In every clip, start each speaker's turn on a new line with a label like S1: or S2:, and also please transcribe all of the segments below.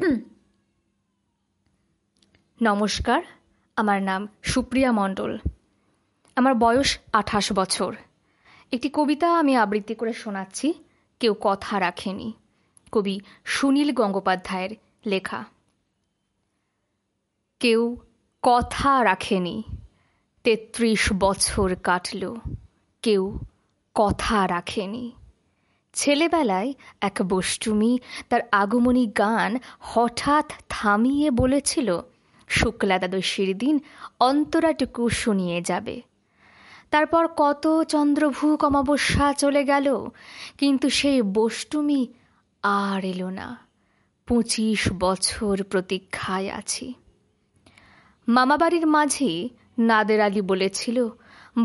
S1: নমস্কার, আমার নাম সুপ্রিয়া মণ্ডল। আমার বয়স আঠাশ বছর। একটি কবিতা আমি আবৃত্তি করে শোনাচ্ছি, কেউ কথা রাখেনি। কবি সুনীল গঙ্গোপাধ্যায়ের লেখা। কেউ কথা রাখেনি, তেত্রিশ বছর কাটল। কেউ কথা রাখেনি। ছেলেবেলায় এক বষ্টুমি তার আগমনী গান হঠাৎ থামিয়ে বলেছিল শুক্লা দ্বাদশীর দিন অন্তরাটুকু শুনিয়ে যাবে। তারপর কত চন্দ্রভূক অমাবস্যা চলে গেল, কিন্তু সেই বষ্টুমি আর এলো না। পঁচিশ বছর প্রতীক্ষায় আছি। মামাবাড়ির মাঝে নাদের আলী বলেছিল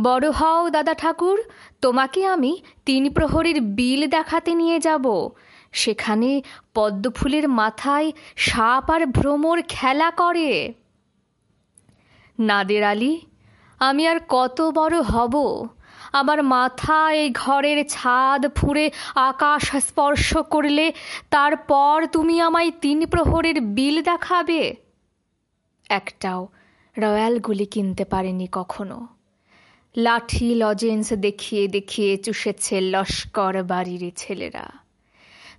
S1: বড় হও দাদা ঠাকুর, তোমাকে আমি তিন প্রহরীর বিল দেখাতে নিয়ে যাব। সেখানে পদ্মফুলের মাথায় সাপ আর ভ্রমর খেলা করে। নাদের আলী, আমি আর কত বড় হব? আমার মাথা এই ঘরের ছাদ ফুঁড়ে আকাশ স্পর্শ করলে তারপর তুমি আমায় তিন প্রহরের বিল দেখাবে। একটাও রয়্যাল গুলি কিনতে পারেনি কখনো। লাঠি, লজেন্স দেখিয়ে দেখিয়ে চুষেছে লস্কর বাড়ির ছেলেরা।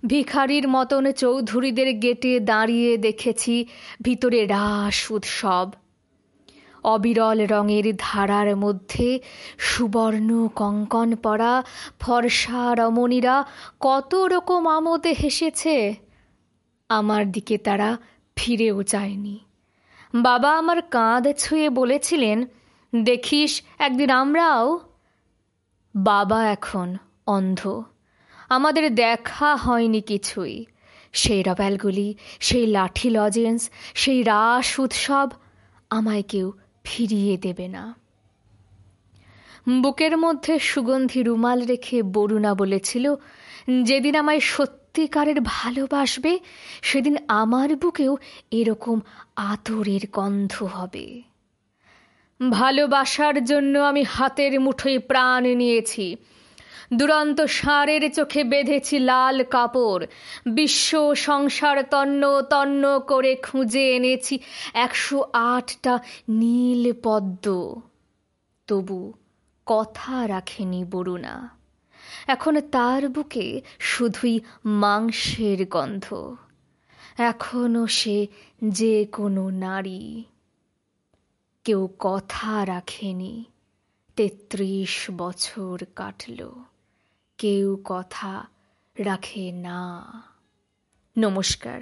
S1: ভিখারির মতন চৌধুরীদের গেটে দাঁড়িয়ে দেখেছি ভিতরে রাস উৎসব। অবিরল রঙের ধারার মধ্যে সুবর্ণ কঙ্কন পরা ফর্সা রমণীরা কত রকম আমোদে হেসেছে। আমার দিকে তারা ফিরেও চায়নি বাবা আমার কাঁধ ছুঁয়ে বলেছিলেন দেখিস একদিন আমরাও। বাবা এখন অন্ধ। আমাদের দেখা হয়নি কিছুই। সেই রব্যালগুলি সেই লাঠি লজেন্স, সেই রাস উৎসব আমায় কেউ ফিরিয়ে দেবে না। বুকের মধ্যে সুগন্ধি রুমাল রেখে বরুণা বলেছিল, যেদিন আমায় সত্যিকারের ভালোবাসবে, সেদিন আমার বুকেও এরকম আতরের গন্ধ হবে। ভালোবাসার জন্য আমি হাতের মুঠোয় প্রাণ নিয়েছি। দুরন্ত ষাঁড়ের চোখে বেঁধেছি লাল কাপড়। বিশ্ব সংসার তন্ন তন্ন করে খুঁজে এনেছি একশো আটটা নীল পদ্ম। তবু কথা রাখেনি বরুণা। এখন তার বুকে শুধুই মাংসের গন্ধ। এখনও সে যে কোনো নারী। কেউ কথা রাখেনি। তেত্রিশ বছর কাটল। কেউ কথা রাখে না। নমস্কার।